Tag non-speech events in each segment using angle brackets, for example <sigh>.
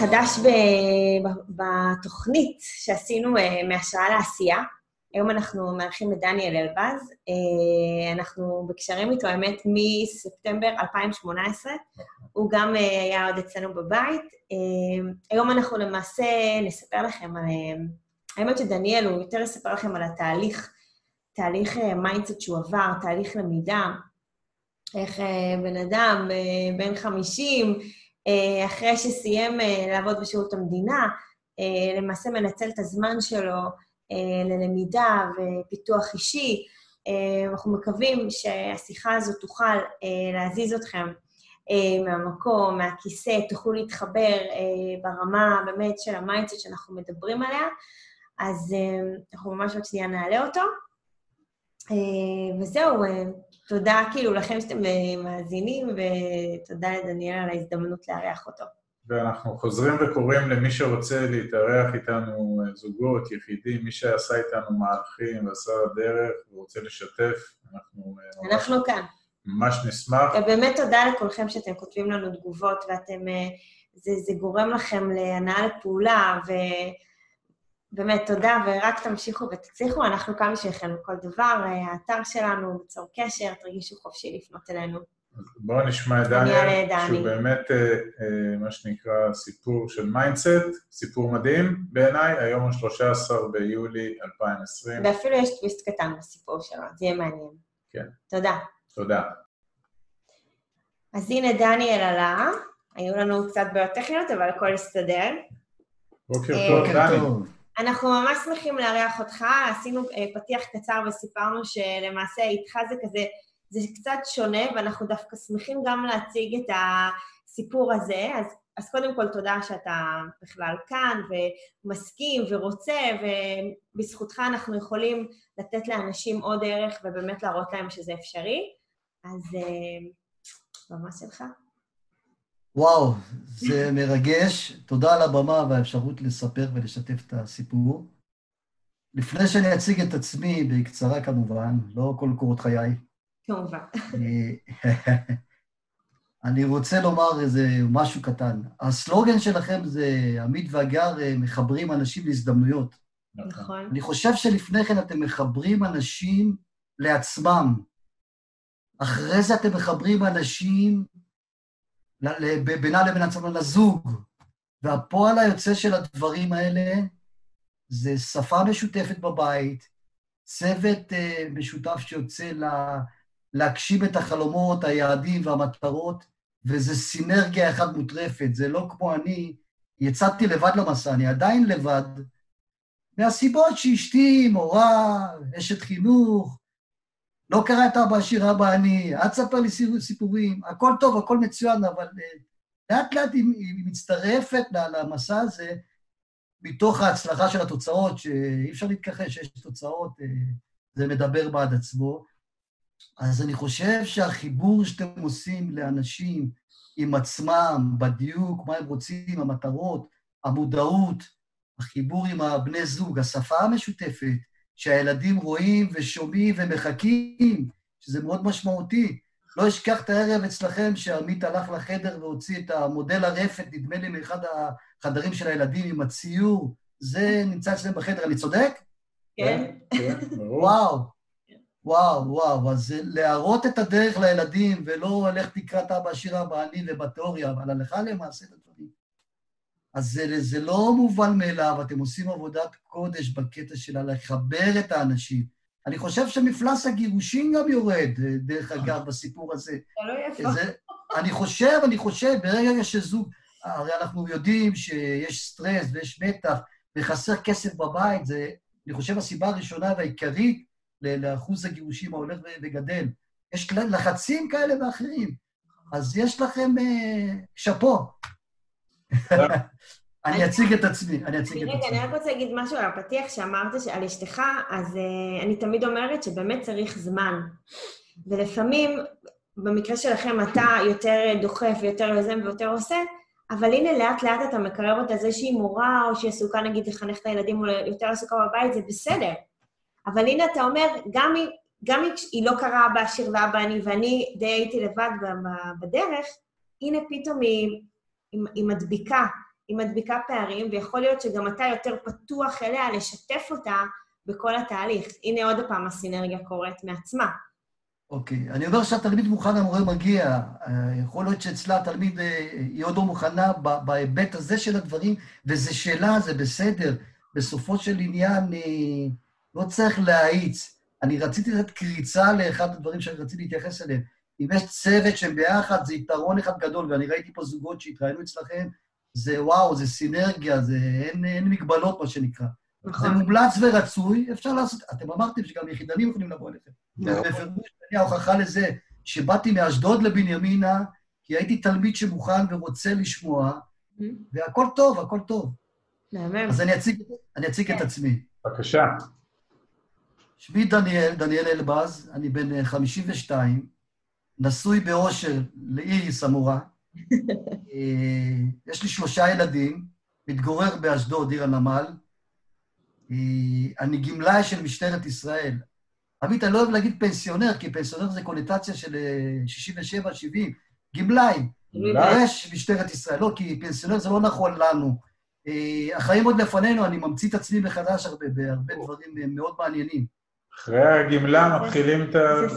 חדש בתוכנית שעשינו מהשראה לעשייה. היום אנחנו מארחים את דניאל אלבז. אנחנו בקשרים איתו, האמת, מספטמבר 2018. הוא גם היה עוד אצלנו בבית. היום אנחנו למעשה נספר לכם על... האמת שדניאל, הוא יותר יספר לכם על התהליך, תהליך mindset שהוא עבר, תהליך למידה, איך בן אדם בן 50, אחרי שסיים לעבוד בשירות המדינה, למעשה מנצל את הזמן שלו ללמידה ופיתוח אישי. אנחנו מקווים שהשיחה הזאת תוכל להזיז אתכם מהמקום, מהכיסא, תוכלו להתחבר ברמה באמת של ה mindset שאנחנו מדברים עליה. אז אנחנו ממש עוד שנייה נעלה אותו. וזהו, תודה כאילו לכם שאתם מאזינים, ותודה לדניאל על ההזדמנות לארח אותו. ואנחנו חוזרים וקוראים למי שרוצה להתארח איתנו, זוגות, יחידים, מי שעשה איתנו מהלכים ועשה דרך ורוצה לשתף, אנחנו... אנחנו ממש, כאן. ממש נשמח. ובאמת תודה לכולכם שאתם כותבים לנו תגובות, ואתם... זה, זה גורם לכם להנאה לפעולה, ו... באמת, תודה, ורק תמשיכו ותצליחו. אנחנו כאן בשבילכם בכל דבר, האתר שלנו, ליצור קשר, תרגישו חופשי לפנות אלינו. בואו נשמע את דניאל, שהוא באמת, מה שנקרא, סיפור של mindset, סיפור מדהים בעיניי, היום ה-13 ביולי 2020. ואפילו יש טוויסט קטן בסיפור שלו, זה יהיה מעניין. כן. תודה. תודה. אז הנה דניאל עלה, היו לנו קצת בעיות טכניות, אבל הכל הסתדר. בוקר טוב, דני. אנחנו ממש שמחים לארח אותך, עשינו פתיח קצר וסיפרנו שלמעשה איתך זה כזה, זה קצת שונה, ואנחנו דווקא שמחים גם להציג את הסיפור הזה, אז, אז קודם כל תודה שאתה בכלל כאן ומסכים ורוצה, ובזכותך אנחנו יכולים לתת לאנשים עוד ערך ובאמת להראות להם שזה אפשרי, אז ממש שלך. וואו, זה מרגש. תודה על הבמה והאפשרות לספר ולשתף את הסיפור. לפני שאני אציג את עצמי, בקצרה כמובן, לא כל קורות חיי. כמובן. אני <laughs> רוצה לומר איזה משהו קטן. הסלוגן שלכם זה עמית והגר מחברים אנשים להזדמנויות. נכון. אני חושב שלפני כן אתם מחברים אנשים לעצמם. אחרי זה אתם מחברים אנשים בינה לבין עצמם לזוג. והפועל היוצא של הדברים האלה זה שפה משותפת בבית, צוות uh, משותף שיוצא לה, להגשים את החלומות, היעדים והמטרות, וזה סינרגיה אחת מוטרפת. זה לא כמו אני, יצאתי לבד למסע, אני עדיין לבד, מהסיבות שאשתי מורה, אשת חינוך, לא קראת אבא עשיר אבא אני, אל תספר לי סיפורים, הכל טוב, הכל מצוין, אבל לאט לאט היא, היא מצטרפת למסע הזה מתוך ההצלחה של התוצאות, שאי אפשר להתכחש שיש תוצאות, זה מדבר בעד עצמו. אז אני חושב שהחיבור שאתם עושים לאנשים עם עצמם, בדיוק, מה הם רוצים, המטרות, המודעות, החיבור עם הבני זוג, השפה המשותפת, שהילדים רואים ושומעים ומחכים, שזה מאוד משמעותי. לא אשכח את הערב אצלכם שעמית הלך לחדר והוציא את המודל הרפת, נדמה לי מאחד החדרים של הילדים עם הציור. זה נמצא אצלם בחדר, אני צודק? כן. כן, ברור. וואו, וואו, וואו. אז להראות את הדרך לילדים, ולא לך תקרא את אבא עשיר אבא אני ובתיאוריה, אבל הלכה למעשה את הדברים. אז זה, זה לא מובן מאליו, אתם עושים עבודת קודש בקטע של לחבר את האנשים. אני חושב שמפלס הגירושים גם יורד, דרך אגב, בסיפור הזה. זה לא יפה. זה, אני חושב, אני חושב, ברגע שזוג, הרי אנחנו יודעים שיש סטרס ויש מתח וחסר כסף בבית, זה, אני חושב, הסיבה הראשונה והעיקרית לאחוז הגירושים ההולך וגדל. יש לחצים כאלה ואחרים. אז יש לכם אה, שאפו. <laughs> אני אציג את עצמי, אני אציג את עצמי. רגע, אני רק רוצה להגיד משהו על הפתיח שאמרת על אשתך, אז אני תמיד אומרת שבאמת צריך זמן. ולפעמים, במקרה שלכם, אתה יותר דוחף ויותר יוזם ויותר עושה, אבל הנה, לאט-לאט אתה מקרב אותה זה שהיא מורה, או שהיא עסוקה, נגיד, לחנך את הילדים, או יותר עסוקה בבית, זה בסדר. אבל הנה, אתה אומר, גם היא, גם היא לא קראה אבא עשיר ואבא אני, ואני די הייתי לבד בדרך, הנה פתאום היא... היא מדביקה היא מדביקה פערים, ויכול להיות שגם אתה יותר פתוח אליה לשתף אותה בכל התהליך. הנה עוד פעם הסינרגיה קורית מעצמה. אוקיי. אני אומר שהתלמיד מוכן, המורה מגיע. אה, יכול להיות שאצלה התלמיד, אה, היא עוד לא מוכנה בהיבט הזה של הדברים, וזו שאלה, זה בסדר. בסופו של עניין, אה, לא צריך להאיץ. אני רציתי לתת קריצה לאחד הדברים שאני רציתי להתייחס אליהם. אם יש צוות שהם ביחד, זה יתרון אחד גדול, ואני ראיתי פה זוגות שהתראיינו אצלכם, זה וואו, זה סינרגיה, זה אין, אין מגבלות, מה שנקרא. נכון. זה מומלץ ורצוי, אפשר לעשות, אתם אמרתם שגם יחידנים יכולים לבוא אליכם. נכון. בפירוש, אני ההוכחה לזה, שבאתי מאשדוד לבנימינה, כי הייתי תלמיד שמוכן ורוצה לשמוע, mm-hmm. והכל טוב, הכל טוב. מהמם. אז אני אציג, אני אציג את כן. עצמי. בבקשה. שמי דניאל, דניאל אלבז, אני בן 52, אה, נשוי באושר לאיריס המורה. <laughs> אה, יש לי שלושה ילדים, מתגורר באשדוד, עיר הנמל. אה, אני גמלאי של משטרת ישראל. עמית, אני לא אוהב להגיד פנסיונר, כי פנסיונר זה קונוטציה של 67-70. גמלאי, יש משטרת ישראל. לא, כי פנסיונר זה לא נכון לנו. החיים עוד לפנינו, אני ממציא את עצמי מחדש הרבה, בהרבה דברים מאוד מעניינים. אחרי הגמלה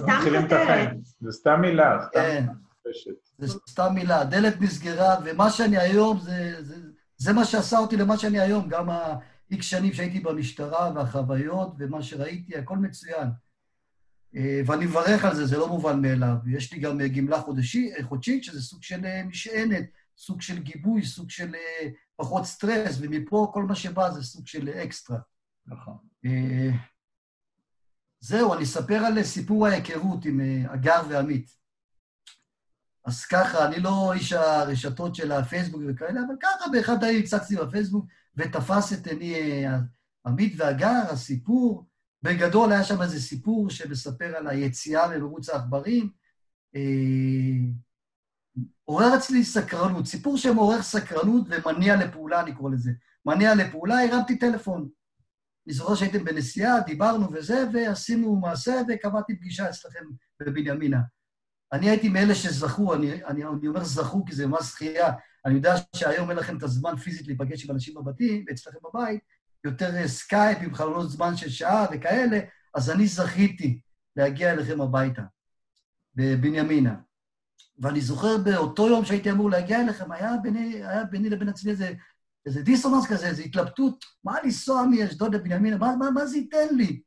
מתחילים את החיים. זה סתם מילה, סתם כן. זה סתם מילה. הדלת נסגרה, ומה שאני היום, זה, זה, זה מה שעשה אותי למה שאני היום. גם ה-X שנים שהייתי במשטרה, והחוויות, ומה שראיתי, הכל מצוין. אה, ואני מברך על זה, זה לא מובן מאליו. יש לי גם גמלה חודשי, חודשית, שזה סוג של אה, משענת, סוג של גיבוי, סוג של אה, פחות סטרס, ומפה כל מה שבא זה סוג של אקסטרה. נכון. זהו, אני אספר על סיפור ההיכרות עם אה, הגר ועמית. אז ככה, אני לא איש הרשתות של הפייסבוק וכאלה, אבל ככה באחד הימים הצגתי בפייסבוק ותפס את עיני אה, עמית והגר, הסיפור. בגדול היה שם איזה סיפור שמספר על היציאה למרוץ העכברים. אה, עורר אצלי סקרנות, סיפור שמעורר סקרנות ומניע לפעולה, אני קורא לזה. מניע לפעולה, הרמתי טלפון. אני זוכר שהייתם בנסיעה, דיברנו וזה, ועשינו מעשה וקבעתי פגישה אצלכם בבנימינה. אני הייתי מאלה שזכו, אני, אני, אני אומר זכו כי זה ממש זכייה. אני יודע שהיום אין לכם את הזמן פיזית להיפגש עם אנשים בבתים, אצלכם בבית, יותר סקייפ עם חלונות זמן של שעה וכאלה, אז אני זכיתי להגיע אליכם הביתה, בבנימינה. ואני זוכר באותו יום שהייתי אמור להגיע אליכם, היה ביני, היה ביני לבין עצמי איזה איזה דיסוננס כזה, איזו התלבטות, מה לנסוע מאשדוד לבנימינה, מה, מה, מה זה ייתן לי?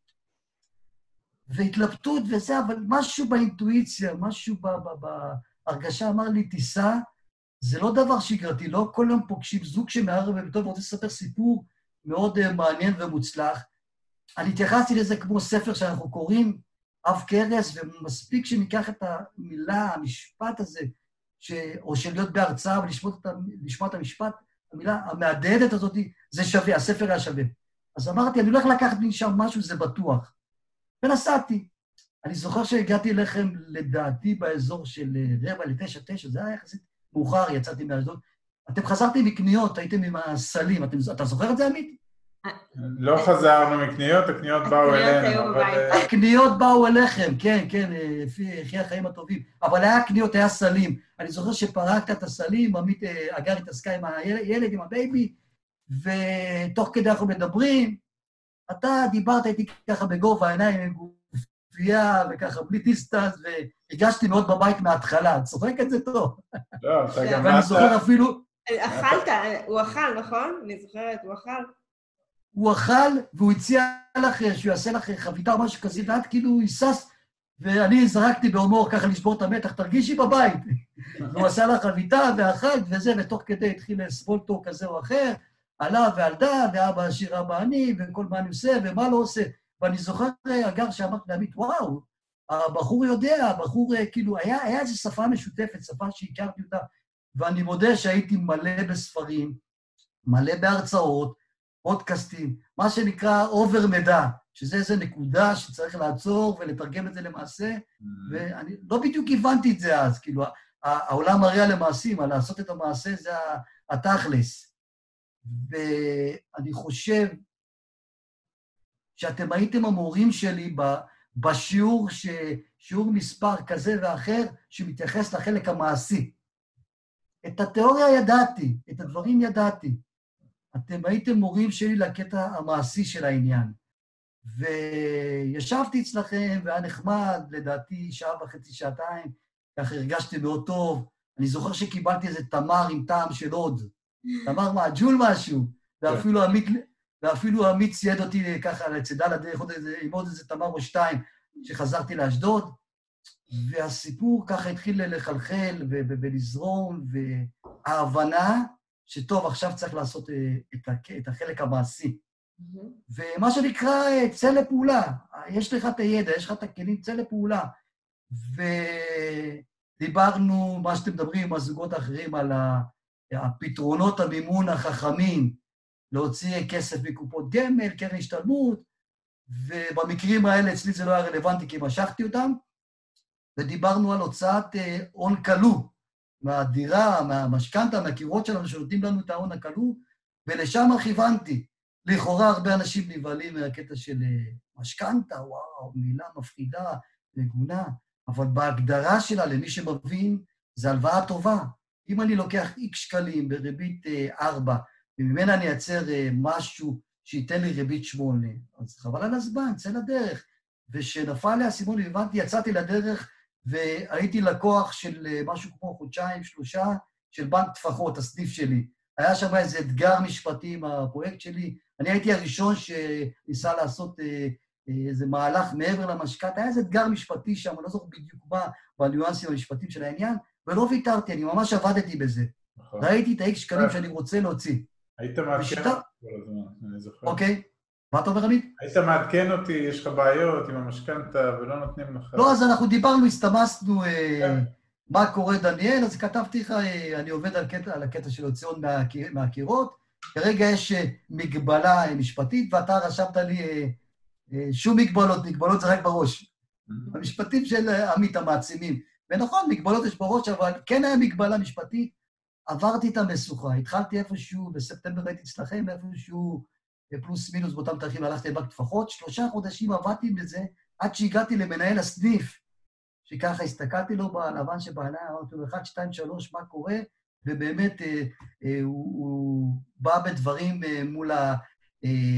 והתלבטות וזה, אבל משהו באינטואיציה, משהו בהרגשה אמר לי, תיסע, זה לא דבר שגרתי, לא כל יום פוגשים זוג שמערב בביתו ורוצה לספר סיפור מאוד uh, מעניין ומוצלח. אני התייחסתי לזה כמו ספר שאנחנו קוראים, אב כרס, ומספיק שניקח את המילה, המשפט הזה, ש... או של להיות בהרצאה ולשמוע את המשפט, המילה המהדהדת הזאת, זה שווה, הספר היה שווה. אז אמרתי, אני הולך לקחת משם משהו, זה בטוח. ונסעתי. אני זוכר שהגעתי אליכם, לדעתי, באזור של אה, רבע לתשע, תשע, זה היה יחסית מאוחר, יצאתי מהאזור. אתם חזרתם מקניות, הייתם עם הסלים. אתם, אתה זוכר את זה, עמית? לא חזרנו מקניות, הקניות באו אלינו. הקניות באו אליכם, כן, כן, לפי החיים הטובים. אבל היה קניות, היה סלים. אני זוכר שפרקת את הסלים, עמית, הגר התעסקה עם הילד, עם ה baby, ותוך כדי אנחנו מדברים, אתה דיברת איתי ככה בגובה העיניים, עם גופייה וככה בלי דיסטנס, והרגשתי מאוד בבית מההתחלה. את צוחקת זה טוב. לא, אתה גם... ואני זוכר אפילו... אכלת, הוא אכל, נכון? אני זוכרת, הוא אכל. הוא אכל והוא הציע לך שהוא יעשה לך חביתה או משהו כזה, ואת כאילו היססת, ואני זרקתי בהומור ככה לשבור את המתח, תרגישי בבית. הוא עשה לך חביתה ואכלת וזה, ותוך כדי התחיל לסבול טוב כזה או אחר, עלה ועלדה, ואבא עשיר אבא אני, וכל מה אני עושה ומה לא עושה. ואני זוכר, אגב, שאמרתי לעמית, וואו, הבחור יודע, הבחור, כאילו, היה, היה איזו שפה משותפת, שפה שהכרתי אותה, ואני מודה שהייתי מלא בספרים, מלא בהרצאות, פודקאסטים, מה שנקרא אובר מידע, שזה איזו נקודה שצריך לעצור ולתרגם את זה למעשה, mm-hmm. ואני לא בדיוק הבנתי את זה אז, כאילו, העולם מריע למעשים, לעשות את המעשה זה התכלס. ואני חושב שאתם הייתם המורים שלי בשיעור, שיעור מספר כזה ואחר, שמתייחס לחלק המעשי. את התיאוריה ידעתי, את הדברים ידעתי. אתם הייתם מורים שלי לקטע המעשי של העניין. וישבתי אצלכם, והיה נחמד, לדעתי שעה וחצי, שעתיים, ככה הרגשתי מאוד טוב. אני זוכר שקיבלתי איזה תמר עם טעם של הוד. תמר מה, ג'ול משהו. ואפילו עמית, ואפילו עמית צייד אותי ככה לצידה לדרך, עם עוד איזה תמר או שתיים, כשחזרתי לאשדוד. והסיפור ככה התחיל לחלחל ולזרום, וההבנה שטוב, עכשיו צריך לעשות אה, את החלק המעשי. ומה שנקרא, אה, צא לפעולה. יש לך את הידע, יש לך את הכלים, צא לפעולה. ודיברנו, מה שאתם מדברים עם הזוגות האחרים, על הפתרונות המימון החכמים, להוציא כסף מקופות גמל, קרן השתלמות, ובמקרים האלה אצלי זה לא היה רלוונטי כי משכתי אותם, ודיברנו על הוצאת אה, הון כלוא מהדירה, מהמשכנתה, מהקירות שלנו שנותנים לנו את ההון הכלוא, ולשם כיוונתי. לכאורה הרבה אנשים נבהלים מהקטע של אה, משכנתה, וואו, מילה מפחידה, מגונה, אבל בהגדרה שלה, למי שמבין, זה הלוואה טובה. אם אני לוקח איקס שקלים בריבית 4, אה, וממנה אני אייצר אה, משהו שייתן לי ריבית 8, אז חבל על הזמן, צא לדרך. וכשנפל לי האסימון והבנתי, יצאתי לדרך והייתי לקוח של משהו כמו חודשיים, שלושה, של בנק טפחות, הסניף שלי. היה שם איזה אתגר משפטי עם הפרויקט שלי, אני הייתי הראשון שניסה לעשות אה, אה, איזה מהלך מעבר למשכנתה, היה איזה אתגר משפטי שם, אני לא זוכר בדיוק מה, בניואנסים המשפטיים של העניין, ולא ויתרתי, אני ממש עבדתי בזה. נכון. ראיתי את ה-X שקלים אה. שאני רוצה להוציא. היית אותי כל הזמן, אני זוכר. אוקיי. מה אתה אומר, עמית? היית מעדכן אותי, יש לך בעיות עם המשכנתה ולא נותנים לך... לא, אז אנחנו דיברנו, הסתמסנו כן. מה קורה, דניאל, אז כתבתי לך, אני עובד על, קטע, על הקטע של הוצאות מהקירות, כרגע יש אה, מגבלה אה, משפטית, ואתה רשמת לי אה, שום מגבלות, מגבלות זה רק בראש. Mm-hmm. המשפטים של עמית המעצימים. ונכון, מגבלות יש בראש, אבל כן היה מגבלה משפטית, עברתי את המשוכה, התחלתי איפשהו, בספטמבר הייתי אצלכם, איפשהו פלוס מינוס באותם תאריכים הלכתי לבנק טפחות, שלושה חודשים עבדתי בזה עד שהגעתי למנהל הסניף, שככה הסתכלתי לו בלבן שבעיניי, אמרתי לו, 1, 2, 3, מה קורה? ובאמת אה, אה, הוא, הוא בא בדברים אה, מול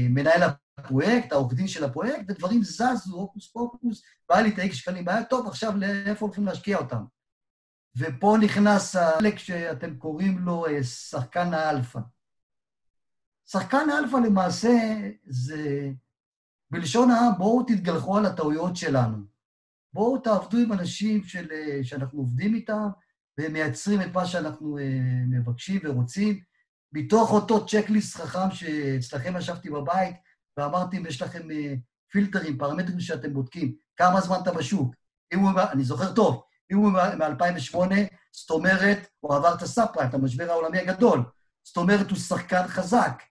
מנהל הפרויקט, העורך דין של הפרויקט, ודברים זזו, הוקוס פוקוס, בא לי את ה-X שקלים, היה טוב, עכשיו לאיפה הולכים להשקיע אותם? ופה נכנס החלק שאתם קוראים לו שחקן האלפא. שחקן האלפא למעשה זה, בלשון העם, בואו תתגלחו על הטעויות שלנו. בואו תעבדו עם אנשים של, שאנחנו עובדים איתם, והם מייצרים את מה שאנחנו אה, מבקשים ורוצים. מתוך אותו צ'קליסט חכם שאצלכם ישבתי בבית ואמרתי אם יש לכם אה, פילטרים, פרמטרים שאתם בודקים, כמה זמן אתה בשוק. אם הוא, אני זוכר טוב, אם הוא מ-2008, זאת אומרת, הוא עבר את הסאפרה, את המשבר העולמי הגדול. זאת אומרת, הוא שחקן חזק.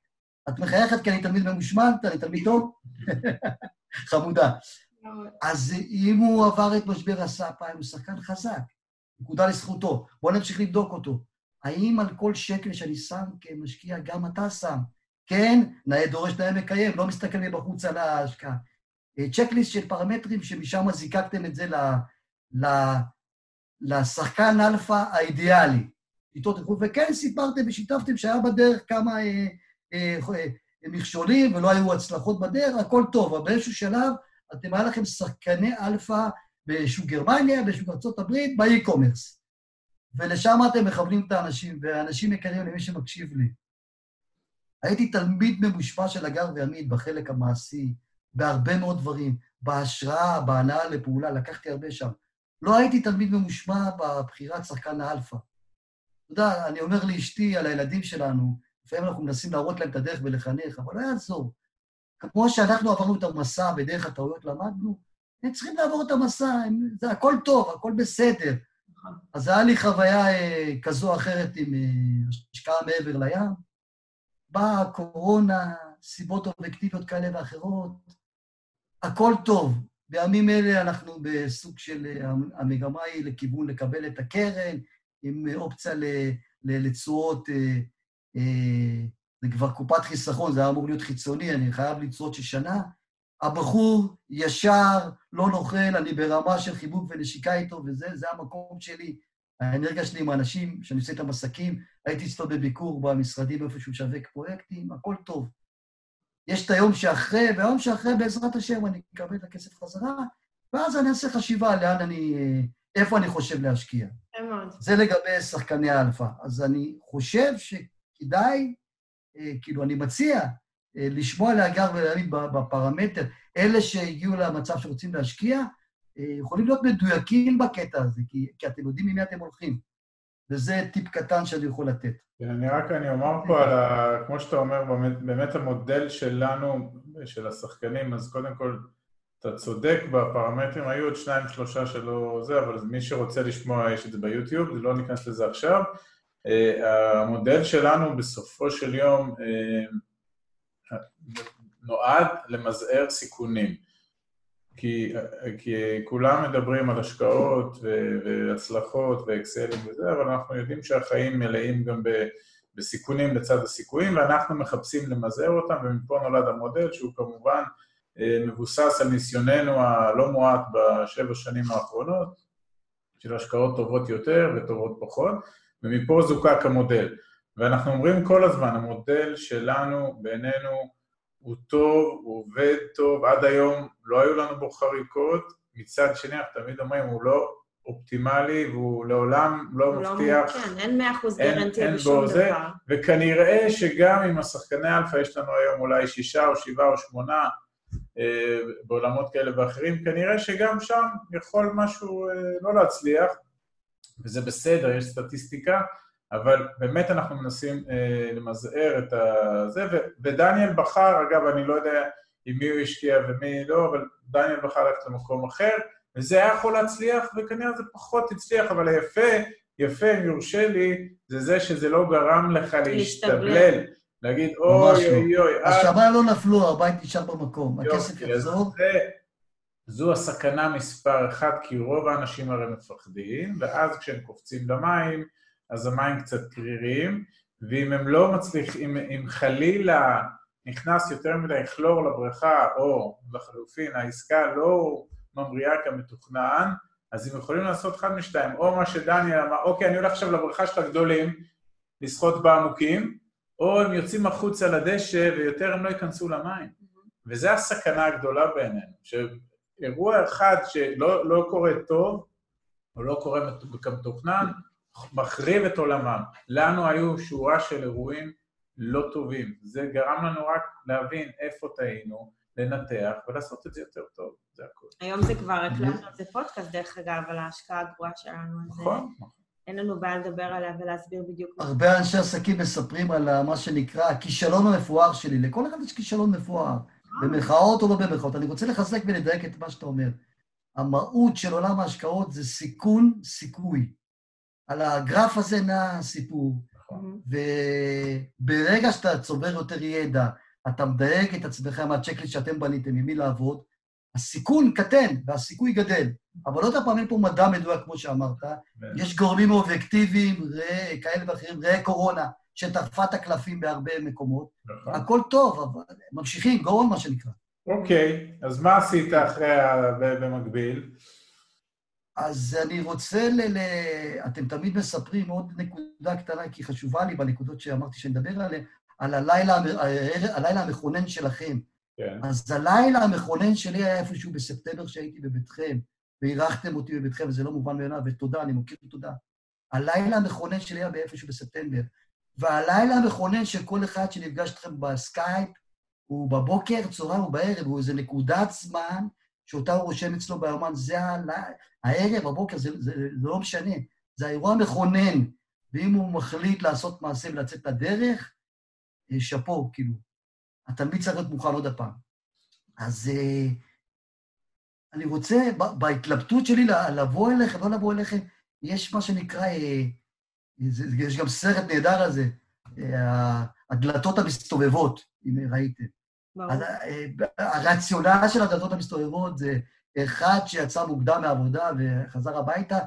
את מחייכת כי אני תלמיד ממושמע, אני תלמיד טוב? <laughs> חמודה. אז אם הוא עבר את משבר הסאפרה, הוא שחקן חזק. נקודה לזכותו. בואו נמשיך לבדוק אותו. האם על כל שקל שאני שם כמשקיע, גם אתה שם? כן, נאה דורש, נאה מקיים, לא מסתכל מבחוץ על ההשקעה. צ'קליסט של פרמטרים שמשם זיקקתם את זה ל, ל, לשחקן אלפא האידיאלי. שיטות איכות, וכן סיפרתם ושיתפתם שהיה בדרך כמה אה, אה, אה, מכשולים ולא היו הצלחות בדרך, הכל טוב, אבל באיזשהו שלב אתם, היה לכם שחקני אלפא בשוק גרמניה, בשוק ארה"ב, ב e-commerce. ולשם אתם מכוונים את האנשים, ואנשים יקרים למי שמקשיב לי. הייתי תלמיד ממושמע של הגר ועמית בחלק המעשי, בהרבה מאוד דברים, בהשראה, בהנאה לפעולה, לקחתי הרבה שם. לא הייתי תלמיד ממושמע בבחירת שחקן האלפא. אתה יודע, אני אומר לאשתי על הילדים שלנו, לפעמים אנחנו מנסים להראות להם את הדרך ולחנך, אבל לא יעזור. כמו שאנחנו עברנו את המסע בדרך הטעויות למדנו, הם צריכים לעבור את המסע, הם, זה הכל טוב, הכל בסדר. נכון. אז היה לי חוויה אה, כזו או אחרת עם אה, השקעה מעבר לים. באה הקורונה, סיבות אובייקטיביות כאלה ואחרות, הכל טוב. בימים אלה אנחנו בסוג של, אה, המגמה היא לכיוון לקבל את הקרן, עם אופציה לתשואות, זה כבר קופת חיסכון, זה היה אמור להיות חיצוני, אני חייב לתשואות של שנה. הבחור ישר, לא נוכל, אני ברמה של חיבוק ונשיקה איתו, וזה המקום שלי. האנרגיה שלי עם האנשים, שאני עושה איתם עסקים, הייתי אצלו בביקור במשרדים איפה שהוא משווק פרויקטים, הכל טוב. יש את היום שאחרי, והיום שאחרי, בעזרת השם, אני אקבל את הכסף חזרה, ואז אני אעשה חשיבה לאן אני, איפה אני חושב להשקיע. זה לגבי שחקני האלפא. אז אני חושב שכדאי, אה, כאילו, אני מציע אה, לשמוע לאגר ולהבין בפרמטר, אלה שהגיעו למצב שרוצים להשקיע, אה, יכולים להיות מדויקים בקטע הזה, כי, כי אתם יודעים ממי אתם הולכים. וזה טיפ קטן שאני יכול לתת. כן, אני רק, אני אומר פה על ה... כמו שאתה אומר, באמת, באמת המודל שלנו, של השחקנים, אז קודם כל, אתה צודק בפרמטרים, היו עוד שניים, שלושה שלא זה, אבל מי שרוצה לשמוע, יש את זה ביוטיוב, לא ניכנס לזה עכשיו. אה, המודל שלנו בסופו של יום אה, נועד למזער סיכונים. כי, כי כולם מדברים על השקעות ו, והצלחות ואקסלים וזה, אבל אנחנו יודעים שהחיים מלאים גם ב, בסיכונים לצד הסיכויים, ואנחנו מחפשים למזער אותם, ומפה נולד המודל שהוא כמובן אה, מבוסס על ניסיוננו הלא מועט בשבע שנים האחרונות, של השקעות טובות יותר וטובות פחות, ומפה זוקק המודל. ואנחנו אומרים כל הזמן, המודל שלנו, בעינינו, הוא טוב, הוא עובד טוב, עד היום לא היו לנו בו חריקות, מצד שני אנחנו תמיד אומרים, הוא לא אופטימלי והוא לעולם לא מבטיח... לא, כן, אין מאה אחוז guarantee בשום דבר. זה, וכנראה שגם עם השחקני אלפא יש לנו היום אולי שישה או שבעה או שמונה אה, בעולמות כאלה ואחרים, כנראה שגם שם יכול משהו אה, לא להצליח, וזה בסדר, יש סטטיסטיקה, אבל באמת אנחנו מנסים אה, למזער את זה, ודניאל בחר, אגב, אני לא יודע עם מי הוא השקיע ומי לא, אבל דניאל בחר ללכת למקום אחר, וזה היה יכול להצליח, וכנראה זה פחות הצליח, אבל היפה, יפה, אם יורשה לי, זה זה שזה לא גרם לך להשתבלל. להגיד, אוי אוי אוי. השמיים לא נפלו, הבית נשאר במקום, הכסף יחזור. זו הסכנה מספר אחת, כי רוב האנשים הרי מפחדים, ואז כשהם קופצים למים, אז המים קצת קרירים, ואם הם לא מצליחים, אם, אם חלילה נכנס יותר מדי כלור לבריכה, או לחלופין העסקה לא ממריאה כמתוכנן, אז הם יכולים לעשות אחד משתיים, או מה שדניאל אמר, אוקיי, אני הולך עכשיו לבריכה של הגדולים, לשחות בעמוקים, או הם יוצאים החוצה לדשא ויותר הם לא ייכנסו למים. וזו הסכנה הגדולה בעינינו, שאירוע אחד שלא לא קורה טוב, או לא קורה כמתוכנן, מחריב את עולמם. לנו היו שורה של אירועים לא טובים. זה גרם לנו רק להבין איפה טעינו, לנתח ולעשות את זה יותר טוב, זה הכול. היום זה כבר, הקלטנו על זה פודקאסט, דרך אגב, על ההשקעה הגרועה שלנו. נכון, נכון. אין לנו בעיה לדבר עליה ולהסביר בדיוק. הרבה אנשי עסקים מספרים על מה שנקרא הכישלון המפואר שלי. לכל אחד יש כישלון מפואר, במחאות או לא במחאות. אני רוצה לחזק ולדייק את מה שאתה אומר. המהות של עולם ההשקעות זה סיכון, סיכוי. על הגרף הזה נע הסיפור. נכון. וברגע שאתה צובר יותר ידע, אתה מדייק את עצמך מהצ'קליסט שאתם בניתם, עם מי לעבוד, הסיכון קטן והסיכוי גדל. אבל עוד פעם, אין פה מדע מדויק, כמו שאמרת. יש גורמים אובייקטיביים, כאלה ואחרים, ראה קורונה, שטרפה את הקלפים בהרבה מקומות. נכון. הכל טוב, אבל ממשיכים, גאון, מה שנקרא. אוקיי, אז מה עשית אחרי, במקביל? אז אני רוצה ל... ל... אתם תמיד מספרים עוד נקודה קטנה, כי חשובה לי בנקודות שאמרתי שאני אדבר עליהן, על הלילה, הלילה המכונן שלכם. כן. אז הלילה המכונן שלי היה איפשהו בספטמבר שהייתי בביתכם, ואירחתם אותי בביתכם, וזה לא מובן מאליו, ותודה, אני מוקיר תודה. הלילה המכונן שלי היה באיפשהו בספטמבר, והלילה המכונן של כל אחד שנפגש איתכם בסקייפ, הוא בבוקר, צהריים ובערב, הוא איזה נקודת זמן שאותה הוא רושם אצלו ביומן, זה הערב, הבוקר, זה, זה, זה לא משנה, זה האירוע המכונן, ואם הוא מחליט לעשות מעשה ולצאת לדרך, אה, שאפו, כאילו. התלמיד צריך להיות מוכן עוד הפעם. אז uh, אני רוצה, בהתלבטות שלי לבוא אליכם, לא לבוא אליכם, יש מה שנקרא, uh, יש גם סרט נהדר על זה, uh, הדלתות המסתובבות, אם ראיתם. uh, הרציונל של הדלתות המסתובבות זה אחד שיצא מוקדם מהעבודה וחזר הביתה,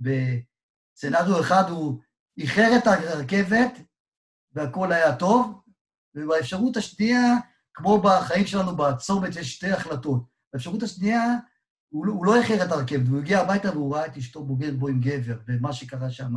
ובסצנריו אחד הוא איחר את הרכבת והכול היה טוב, ובאפשרות השנייה, כמו בחיים שלנו בצומת, יש שתי החלטות. באפשרות השנייה, הוא, לא- הוא לא איחר את הרכבת, הוא הגיע הביתה והוא ראה את אשתו בוגדת בו עם גבר, ומה שקרה שם.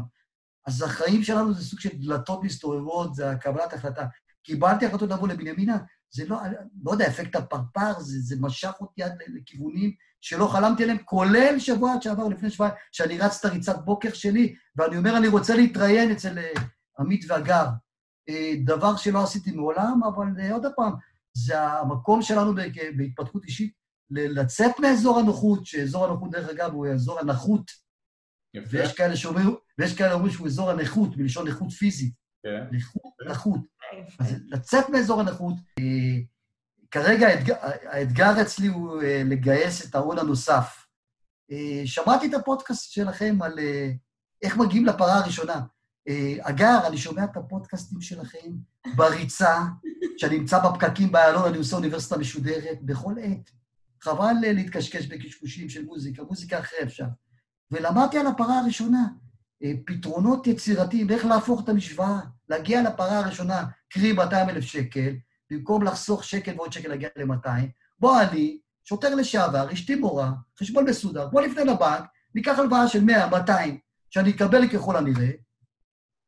אז החיים שלנו זה סוג של דלתות מסתובבות, זה הקבלת החלטה. קיבלתי החלטות לבוא לבנימינה, זה לא, לא יודע, אפקט הפרפר, זה, זה משך אותי עד לכיוונים שלא חלמתי עליהם, כולל שבוע שעבר, לפני שבועיים, שאני רץ את הריצת בוקר שלי, ואני אומר, אני רוצה להתראיין אצל אה, עמית והגר. אה, דבר שלא עשיתי מעולם, אבל אה, עוד פעם, זה המקום שלנו בהתפתחות אישית, לצאת מאזור הנוחות, שאזור הנוחות, דרך אגב, הוא אזור הנחות. יפה. ויש כאלה שאומרים, ויש כאלה שאומרים שהוא אזור הנכות, מלשון נכות פיזית. כן. נכות, נחות. אז לצאת מאזור הנוחות. כרגע האתגר, האתגר אצלי הוא לגייס את ההון הנוסף. שמעתי את הפודקאסט שלכם על איך מגיעים לפרה הראשונה. אגר, אני שומע את הפודקאסטים שלכם בריצה, כשאני נמצא בפקקים באיילון, אני עושה אוניברסיטה משודרת בכל עת. חבל להתקשקש בקשקושים של מוזיקה, מוזיקה אחרי אפשר. ולמדתי על הפרה הראשונה, פתרונות יצירתיים, איך להפוך את המשוואה, להגיע לפרה הראשונה, קרי 200 אלף שקל, במקום לחסוך שקל ועוד שקל להגיע ל-200, בוא אני, שוטר לשעבר, אשתי מורה, חשבון מסודר, בוא נפנה לבנק, ניקח הלוואה של 100, 200, שאני אקבל ככל הנראה,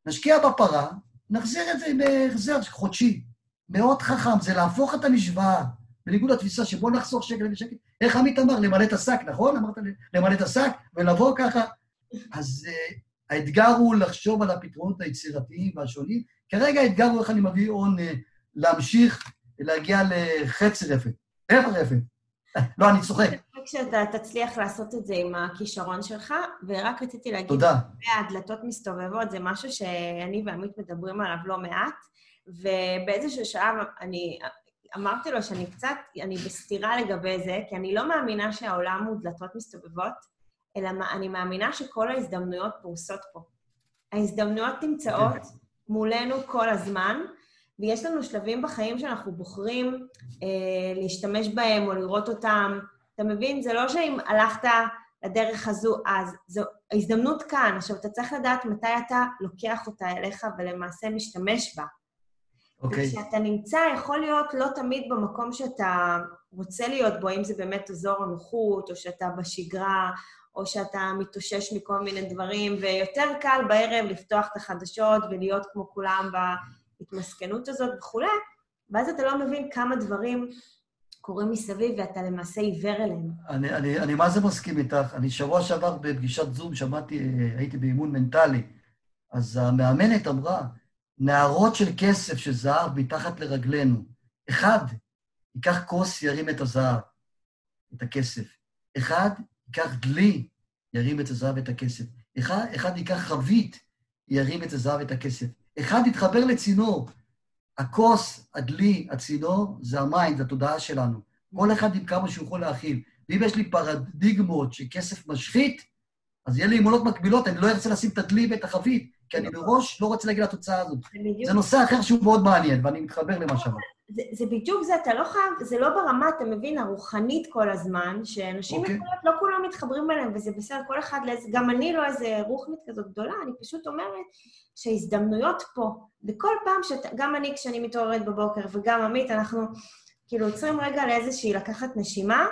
נשקיע בפרה, נחזיר את זה בהחזר חודשי. מאוד חכם, זה להפוך את המשוואה, בניגוד לתפיסה שבוא נחסוך שקל ושקל. איך עמית אמר? למלא את השק, נכון? אמרת למלא את השק ולבוא ככה. אז uh, האתגר הוא לחשוב על הפתרונות היצירתיים והשונים. כרגע האתגר הוא איך אני מביא הון uh, להמשיך להגיע לחצי רפת, רבע רפת. <laughs> לא, אני צוחק. כשאתה תצליח לעשות את זה עם הכישרון שלך, ורק רציתי להגיד, תודה. הדלתות מסתובבות זה משהו שאני ועמית מדברים עליו לא מעט, ובאיזשהו שלב אני אמרתי לו שאני קצת, אני בסתירה לגבי זה, כי אני לא מאמינה שהעולם הוא דלתות מסתובבות, אלא אני מאמינה שכל ההזדמנויות פרוסות פה. ההזדמנויות נמצאות מולנו כל הזמן, ויש לנו שלבים בחיים שאנחנו בוחרים אה, להשתמש בהם או לראות אותם. אתה מבין? זה לא שאם הלכת לדרך הזו אז, זו ההזדמנות כאן. עכשיו, אתה צריך לדעת מתי אתה לוקח אותה אליך ולמעשה משתמש בה. אוקיי. Okay. וכשאתה נמצא, יכול להיות לא תמיד במקום שאתה רוצה להיות בו, אם זה באמת אזור הנוחות, או שאתה בשגרה, או שאתה מתאושש מכל מיני דברים, ויותר קל בערב לפתוח את החדשות ולהיות כמו כולם בהתמסכנות הזאת וכולי, ואז אתה לא מבין כמה דברים קורים מסביב ואתה למעשה עיוור אליהם. אני, אני, אני מה זה מסכים איתך? אני שבוע שעבר בפגישת זום שמעתי, הייתי באימון מנטלי, אז המאמנת אמרה, נערות של כסף, של זהב, מתחת לרגלינו. אחד ייקח כוס, ירים את הזהב, את הכסף. אחד ייקח דלי, ירים את הזהב ואת הכסף. אחד, אחד ייקח חבית, ירים את הזהב ואת הכסף. אחד יתחבר לצינור. הכוס, הדלי, הצינור, זה המים, זה התודעה שלנו. כל אחד עם כמה שהוא יכול להכיל. ואם יש לי פרדיגמות שכסף משחית, אז יהיה לי אמונות מקבילות, אני לא ארצה לשים את הדלי ואת החבית, כי אני מראש לא רוצה להגיע לתוצאה הזאת. זה נושא אחר שהוא מאוד מעניין, ואני מתחבר למה שאמרת. זה, זה בדיוק זה, אתה לא חייב, זה לא ברמה, אתה מבין, הרוחנית כל הזמן, שאנשים okay. אוקיי. יכולות, לא כולם מתחברים אליהם, וזה בסדר, כל אחד לאיזה, גם אני לא איזה רוחנית כזאת גדולה, אני פשוט אומרת שההזדמנויות פה, וכל פעם שאתה, גם אני כשאני מתעוררת בבוקר, וגם עמית, אנחנו כאילו עוצרים רגע לאיזושהי לקחת נשימה,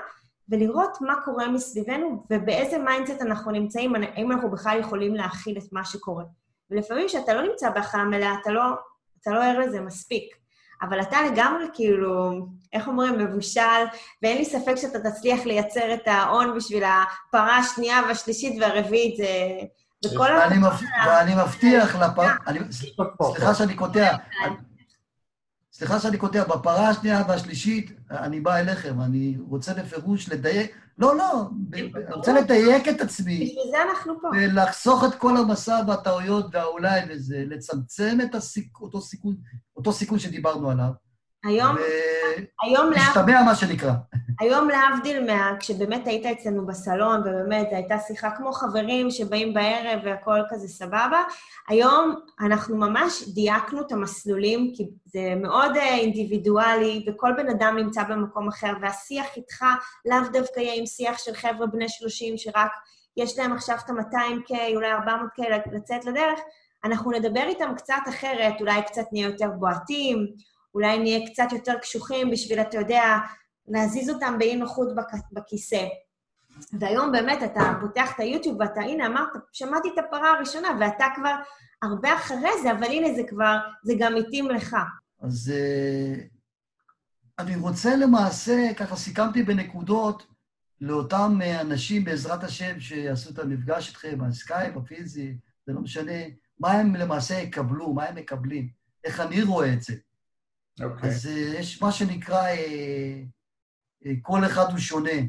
ולראות מה קורה מסביבנו, ובאיזה mindset אנחנו נמצאים, האם אנחנו בכלל יכולים להכיל את מה שקורה. ולפעמים כשאתה לא נמצא בהכלה מלאה, אתה לא, אתה לא ער לזה מספיק. אבל אתה לגמרי כאילו, איך אומרים, מבושל, ואין לי ספק שאתה תצליח לייצר את ההון בשביל הפרה השנייה והשלישית והרביעית, זה... וכל ואני מבטיח לפרה... סליחה שאני קוטע. סליחה שאני קוטע, בפרה השנייה והשלישית, אני בא אליכם, אני רוצה בפירוש לדייק, לא, לא, אני רוצה לדייק את עצמי. בשביל זה אנחנו פה. ולחסוך את כל המסע והטעויות והאולי וזה, לצמצם את הסיכ... אותו, סיכון, אותו סיכון שדיברנו עליו. היום, להשתמע מה שנקרא. היום להבדיל מה... כשבאמת היית אצלנו בסלון, ובאמת הייתה שיחה כמו חברים שבאים בערב והכל כזה סבבה, היום אנחנו ממש דייקנו את המסלולים, כי זה מאוד אה, אינדיבידואלי, וכל בן אדם נמצא במקום אחר, והשיח איתך לאו דווקא יהיה עם שיח של חבר'ה בני 30 שרק יש להם עכשיו את ה-200K, אולי 400K לצאת לדרך, אנחנו נדבר איתם קצת אחרת, אולי קצת נהיה יותר בועטים, אולי נהיה קצת יותר קשוחים בשביל, אתה יודע, להזיז אותם באי נוחות בכיסא. והיום באמת אתה פותח את היוטיוב ואתה, הנה, אמרת, שמעתי את הפרה הראשונה, ואתה כבר הרבה אחרי זה, אבל הנה, זה כבר, זה גם מתאים לך. אז אה, אני רוצה למעשה, ככה סיכמתי בנקודות, לאותם אה, אנשים, בעזרת השם, שיעשו את המפגש איתכם, הסקייפ, הפיזי, זה לא משנה, מה הם למעשה יקבלו, מה הם מקבלים, איך אני רואה את זה. אוקיי. אז אה, יש מה שנקרא, אה, אה, כל אחד הוא שונה.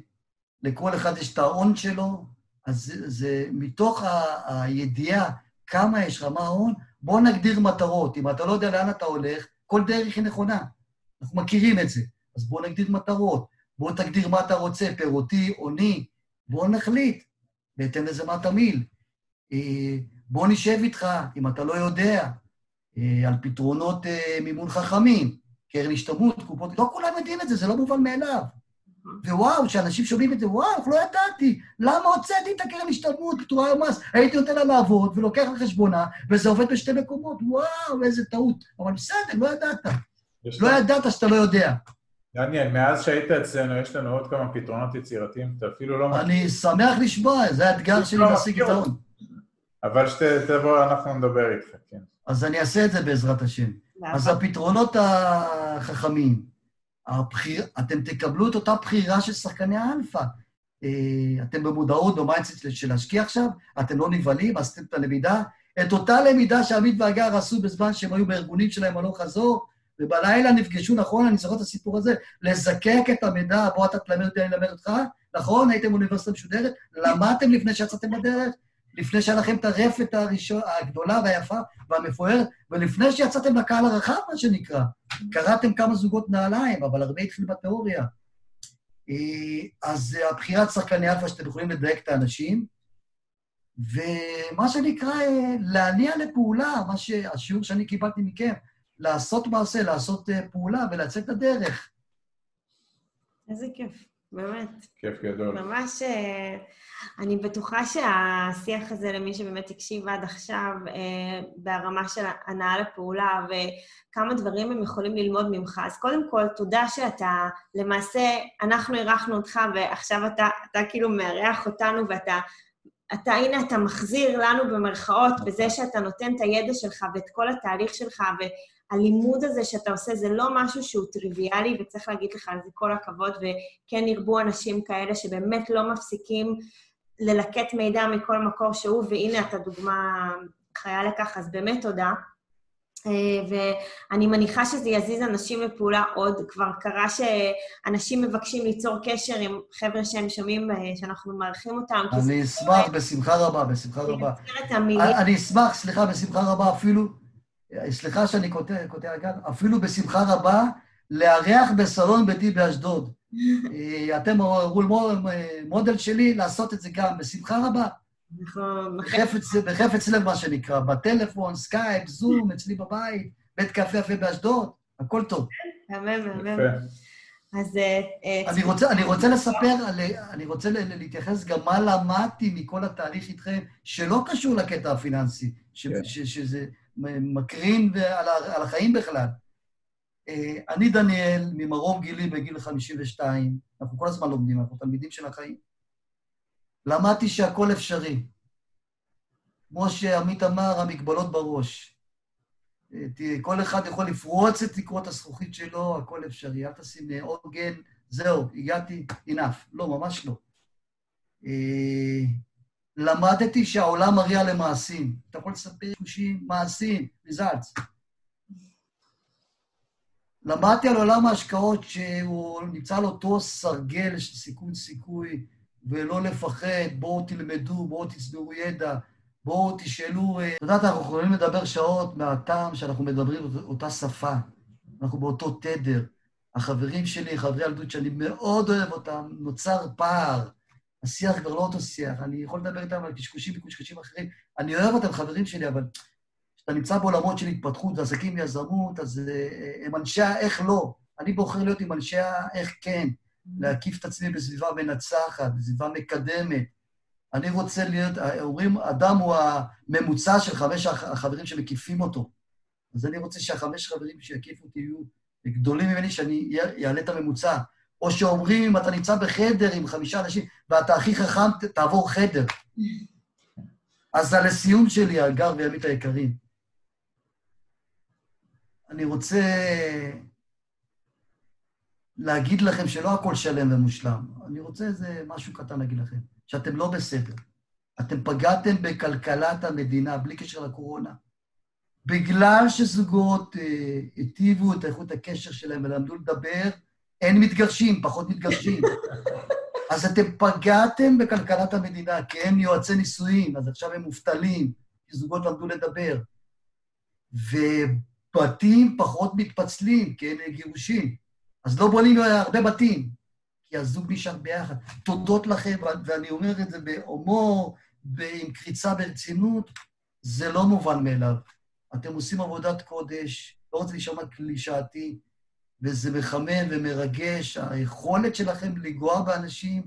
לכל אחד יש את ההון שלו, אז זה, מתוך ה, הידיעה כמה יש לך, מה ההון, בוא נגדיר מטרות. אם אתה לא יודע לאן אתה הולך, כל דרך היא נכונה. אנחנו מכירים את זה. אז בוא נגדיר מטרות. בוא תגדיר מה אתה רוצה, פירותי, עוני. בוא נחליט. בהתאם לזה מה תמיל. אה, בוא נשב איתך, אם אתה לא יודע, אה, על פתרונות אה, מימון חכמים, קרן השתלמות, קופות, לא כולם יודעים את זה, זה לא מובן מאליו. ווואו, כשאנשים שומעים את זה, וואו, לא ידעתי, למה הוצאתי את הקרן השתלמות פטורה ממס? הייתי נותן לה לעבוד ולוקח על חשבונה, וזה עובד בשתי מקומות, וואו, איזה טעות. אבל בסדר, לא ידעת. לא ידעת שאתה לא יודע. דניאל, מאז שהיית אצלנו, יש לנו עוד כמה פתרונות יצירתיים, אתה אפילו לא... אני שמח לשמוע, זה האתגר שלי להשיג את ההון. אבל שתבוא, אנחנו נדבר איתך, כן. אז אני אעשה את זה בעזרת השם. אז הפתרונות החכמים, הבחיר, אתם תקבלו את אותה בחירה של שחקני האלפא. אה, אתם במודעות, ב mindset של להשקיע עכשיו, אתם לא נבהלים, עשיתם את הלמידה. את אותה למידה שעמית והגר עשו בזמן שהם היו בארגונים שלהם הלוך חזור, ובלילה נפגשו, נכון, אני זוכר את הסיפור הזה, לזקק את המידע, בוא אתה תלמד אותי, אני אלמד אותך, נכון, הייתם אוניברסיטה משודרת, למדתם לפני שיצאתם לדרך, לפני שהיה לכם את הרפת הראשון, הגדולה והיפה והמפוארת, ולפני שיצאתם לקהל הרחב, מה שנקרא. קרעתם כמה זוגות נעליים, אבל הרבה התחיל בתיאוריה. אה, אז הבחירת שחקני אלפא שאתם יכולים לדייק את האנשים, ומה שנקרא, אה, להניע לפעולה, מה שהשיעור שאני קיבלתי מכם, לעשות מעשה, לעשות אה, פעולה ולצאת לדרך. איזה כיף, באמת. כיף גדול. ממש... אני בטוחה שהשיח הזה, למי שבאמת הקשיב עד עכשיו, אה, ברמה של הנאה לפעולה וכמה דברים הם יכולים ללמוד ממך. אז קודם כל, תודה שאתה, למעשה, אנחנו אירחנו אותך ועכשיו אתה, אתה כאילו מארח אותנו ואתה, אתה, הנה, אתה מחזיר לנו במרכאות בזה שאתה נותן את הידע שלך ואת כל התהליך שלך, והלימוד הזה שאתה עושה זה לא משהו שהוא טריוויאלי, וצריך להגיד לך על זה כל הכבוד, וכן ירבו אנשים כאלה שבאמת לא מפסיקים ללקט מידע מכל מקור שהוא, והנה אתה דוגמה חיה לכך, אז באמת תודה. אה, ואני מניחה שזה יזיז אנשים לפעולה עוד. כבר קרה שאנשים מבקשים ליצור קשר עם חבר'ה שהם שומעים, אה, שאנחנו מארחים אותם. אני אשמח, בשמחה רבה, בשמחה רבה. אני אשמח, סליחה, בשמחה רבה אפילו, סליחה שאני קוטע, קוטע אגב, אפילו בשמחה רבה, לארח בסלון ביתי באשדוד. <laughs> אה, אתם רול מודל שלי לעשות את זה גם, בשמחה רבה. נכון. בחפץ, בחפץ לב, מה שנקרא, בטלפון, סקייפ, זום, אצלי בבית, בית קפה יפה באשדוד, הכל טוב. אמן, אמן. אז... אה, אה, אני רוצה, אני רוצה לספר, אני רוצה להתייחס גם מה למדתי מכל התהליך איתכם, שלא קשור לקטע הפיננסי, כן. שזה מקרין על החיים בכלל. אה, אני דניאל, ממרום גילי בגיל 52, אנחנו כל הזמן לומדים, אנחנו תלמידים של החיים. למדתי שהכל אפשרי. כמו שעמית אמר, המגבלות בראש. אה, כל אחד יכול לפרוץ את תקרות הזכוכית שלו, הכל אפשרי. אל תשים עוגן, זהו, הגעתי, enough. לא, ממש לא. למדתי שהעולם מריע למעשים. אתה יכול לספר חושים, מעשים, results. למדתי על עולם ההשקעות שהוא נמצא על אותו סרגל של סיכון סיכוי, ולא לפחד, בואו תלמדו, בואו תצברו ידע, בואו תשאלו... אה, את יודעת, אנחנו יכולים לדבר שעות מהטעם שאנחנו מדברים אותה שפה, אנחנו באותו תדר. החברים שלי, חברי ילדות שאני מאוד אוהב אותם, נוצר פער. השיח כבר לא אותו שיח, אני יכול לדבר איתם על קשקושים וקשקושים אחרים. אני אוהב אותם, חברים שלי, אבל כשאתה נמצא בעולמות של התפתחות ועסקים ויזמות, אז אה, הם אנשי האיך לא. אני בוחר להיות עם אנשי האיך כן, להקיף את עצמי בסביבה מנצחת, בסביבה מקדמת. אני רוצה להיות, אומרים, אדם הוא הממוצע של חמש החברים שמקיפים אותו. אז אני רוצה שהחמש חברים שיקיפו אותי יהיו גדולים ממני, שאני אעלה את הממוצע. או שאומרים, אתה נמצא בחדר עם חמישה אנשים ואתה הכי חכם, תעבור חדר. אז זה לסיום שלי, הגר וימית היקרים. אני רוצה להגיד לכם שלא הכל שלם ומושלם. אני רוצה איזה משהו קטן להגיד לכם, שאתם לא בסדר. אתם פגעתם בכלכלת המדינה, בלי קשר לקורונה. בגלל שזוגות אה, היטיבו את איכות הקשר שלהם ולמדו לדבר, אין מתגרשים, פחות מתגרשים. <laughs> אז אתם פגעתם בכלכלת המדינה, כי הם יועצי נישואים, אז עכשיו הם מובטלים, כי זוגות למדו לדבר. ובתים פחות מתפצלים, כי אין גירושים. אז לא בונים הרבה בתים, כי הזוג נשאר ביחד. תודות לכם, ואני אומר את זה בהומור, עם קריצה ברצינות, זה לא מובן מאליו. אתם עושים עבודת קודש, לא רוצה להישמע קלישאתי, וזה מחמם ומרגש, היכולת שלכם לנגוע באנשים,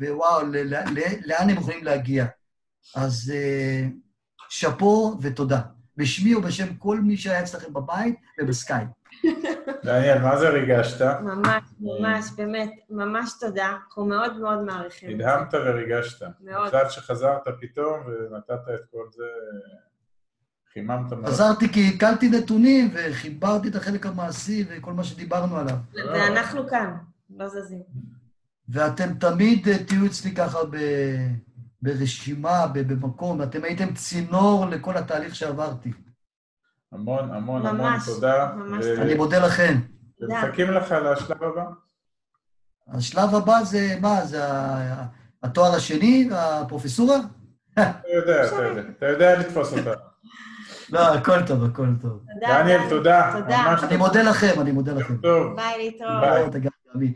ווואו, ל- ל- לאן הם יכולים להגיע. אז אה, שאפו ותודה. בשמי ובשם כל מי שהיה אצלכם בבית ובסקייפ. <laughs> דניאל, מה זה ריגשת? ממש, ממש, באמת, ממש תודה. אנחנו מאוד מאוד מעריכים את זה. נדהמת וריגשת. מאוד. קצת שחזרת פתאום ונתת את כל זה, חיממת מאוד. חזרתי כי הקלתי נתונים וחיברתי את החלק המעשי וכל מה שדיברנו עליו. ואנחנו כאן, לא זזים. ואתם תמיד אה, תהיו אצלי ככה ב... ברשימה, במקום, ואתם הייתם צינור לכל התהליך שעברתי. המון, המון, המון ממש, תודה. ממש ו-. אני מודה לכם. ומחכים לך לשלב הבא. השלב הבא זה מה? זה התואר השני, הפרופסורה? אתה יודע, אתה יודע. אתה יודע לתפוס אותה. לא, הכל טוב, הכל טוב. תודה. דניאל. תודה. תודה. אני מודה לכם, אני מודה לכם. טוב. ביי, להתראות. ביי.